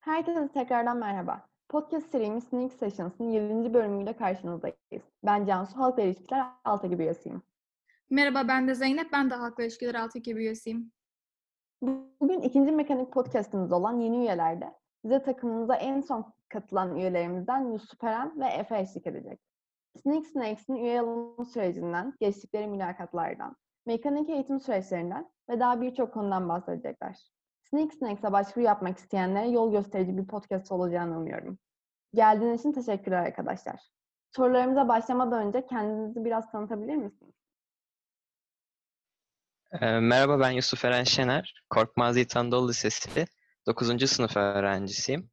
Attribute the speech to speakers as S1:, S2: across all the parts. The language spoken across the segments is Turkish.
S1: Herkese tekrardan merhaba. Podcast serimiz Sneak Sessions'ın 7. bölümüyle karşınızdayız. Ben Cansu, Halkla İlişkiler Alt Ekibi üyesiyim.
S2: Merhaba ben de Zeynep. Ben de Halkla İlişkiler Alt Ekibi üyesiyim.
S1: Bugün ikinci mekanik podcastımız olan yeni üyelerde bize takımımıza en son katılan üyelerimizden Yusuf Eren ve Efe eşlik edecek. Sneak Snakes'in üye alım sürecinden, geçtikleri mülakatlardan, mekanik eğitim süreçlerinden ve daha birçok konudan bahsedecekler. Sneak Snakes'e başvuru yapmak isteyenlere yol gösterici bir podcast olacağını umuyorum. Geldiğiniz için teşekkürler arkadaşlar. Sorularımıza başlamadan önce kendinizi biraz tanıtabilir misiniz?
S3: Ee, Merhaba ben Yusuf Eren Şener. Korkmaz Yiğit Anadolu Lisesi 9. sınıf öğrencisiyim.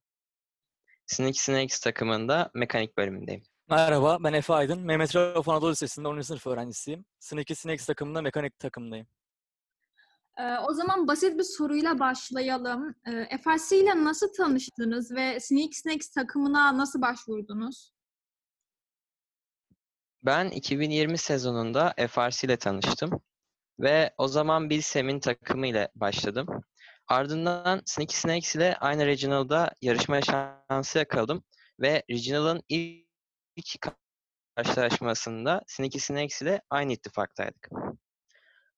S3: Snake Snakes takımında mekanik bölümündeyim.
S4: Merhaba, ben Efe Aydın. Mehmet Rauf Anadolu Lisesi'nde 10. sınıf öğrencisiyim. Sneaky Snakes takımında mekanik takımındayım.
S2: Ee, o zaman basit bir soruyla başlayalım. Ee, FRC ile nasıl tanıştınız ve Sneak Snakes takımına nasıl başvurdunuz?
S3: Ben 2020 sezonunda FRC ile tanıştım ve o zaman Bilsem'in takımı ile başladım. Ardından Sneaky Snakes ile aynı Regional'da yarışma şansı yakaladım ve Regional'ın ilk karşılaşmasında Sneaky Snakes ile aynı ittifaktaydık.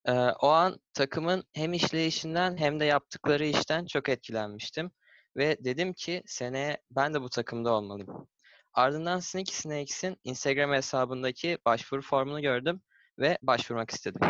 S3: Ee, o an takımın hem işleyişinden hem de yaptıkları işten çok etkilenmiştim. Ve dedim ki seneye ben de bu takımda olmalıyım. Ardından Sneaky Snakes'in Instagram hesabındaki başvuru formunu gördüm ve başvurmak istedim.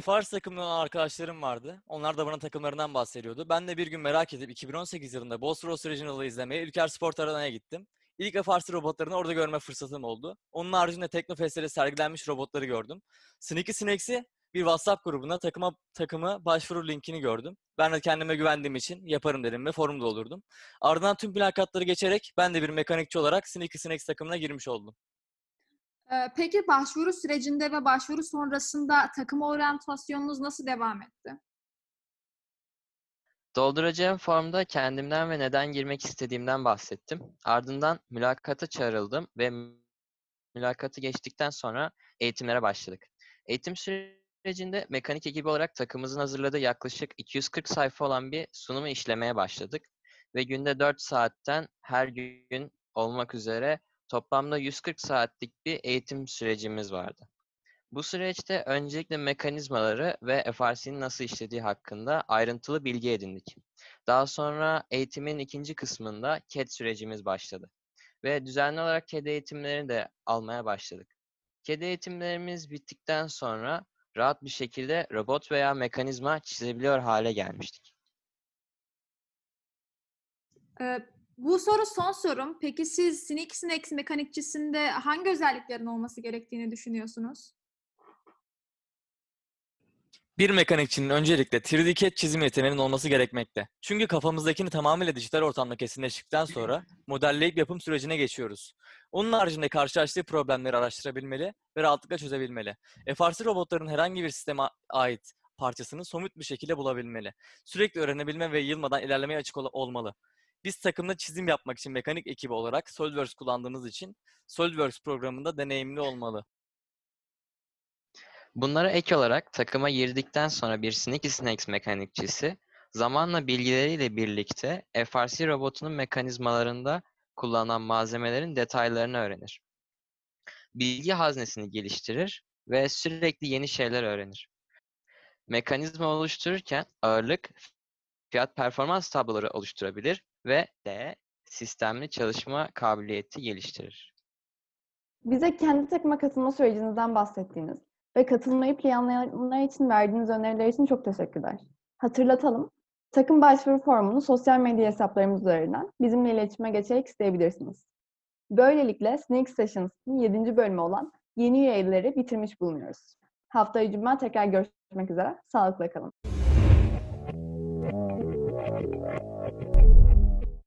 S4: FRC takımından arkadaşlarım vardı. Onlar da bana takımlarından bahsediyordu. Ben de bir gün merak edip 2018 yılında Bosphorus Regional'ı izlemeye Ülker Sport Arena'ya gittim. İlk FRC robotlarını orada görme fırsatım oldu. Onun haricinde Teknofest'te sergilenmiş robotları gördüm. Sneaky Snakes'i bir WhatsApp grubuna takıma takımı başvuru linkini gördüm. Ben de kendime güvendiğim için yaparım dedim ve forumda olurdum. Ardından tüm plakatları geçerek ben de bir mekanikçi olarak Sneaky Snakes takımına girmiş oldum.
S2: Ee, peki başvuru sürecinde ve başvuru sonrasında takım oryantasyonunuz nasıl devam etti?
S3: Dolduracağım formda kendimden ve neden girmek istediğimden bahsettim. Ardından mülakata çağrıldım ve mülakatı geçtikten sonra eğitimlere başladık. Eğitim sürecinde mekanik ekibi olarak takımımızın hazırladığı yaklaşık 240 sayfa olan bir sunumu işlemeye başladık. Ve günde 4 saatten her gün olmak üzere toplamda 140 saatlik bir eğitim sürecimiz vardı. Bu süreçte öncelikle mekanizmaları ve FRC'nin nasıl işlediği hakkında ayrıntılı bilgi edindik. Daha sonra eğitimin ikinci kısmında CAD sürecimiz başladı. Ve düzenli olarak CAD eğitimlerini de almaya başladık. CAD eğitimlerimiz bittikten sonra rahat bir şekilde robot veya mekanizma çizebiliyor hale gelmiştik.
S2: Ee, bu soru son sorum. Peki siz Sneak Snakes mekanikçisinde hangi özelliklerin olması gerektiğini düşünüyorsunuz?
S4: Bir mekanikçinin öncelikle 3D CAD çizim yeteneğinin olması gerekmekte. Çünkü kafamızdakini tamamıyla dijital ortamda kesinleştikten sonra modelleyip yapım sürecine geçiyoruz. Onun haricinde karşılaştığı problemleri araştırabilmeli ve rahatlıkla çözebilmeli. FRC robotların herhangi bir sisteme ait parçasını somut bir şekilde bulabilmeli. Sürekli öğrenebilme ve yılmadan ilerlemeye açık ol- olmalı. Biz takımda çizim yapmak için mekanik ekibi olarak SolidWorks kullandığımız için SolidWorks programında deneyimli olmalı.
S3: Bunlara ek olarak takıma girdikten sonra bir Sneaky Snakes mekanikçisi zamanla bilgileriyle birlikte FRC robotunun mekanizmalarında kullanılan malzemelerin detaylarını öğrenir. Bilgi haznesini geliştirir ve sürekli yeni şeyler öğrenir. Mekanizma oluştururken ağırlık, fiyat performans tabloları oluşturabilir ve de sistemli çalışma kabiliyeti geliştirir.
S1: Bize kendi takıma katılma sürecinizden bahsettiğiniz ve katılmayı planlayanlar için verdiğiniz öneriler için çok teşekkürler. Hatırlatalım, takım başvuru formunu sosyal medya hesaplarımız üzerinden bizimle iletişime geçerek isteyebilirsiniz. Böylelikle Snake Sessions'ın 7. bölümü olan yeni üyeleri bitirmiş bulunuyoruz. Haftaya Cuma tekrar görüşmek üzere. Sağlıkla kalın.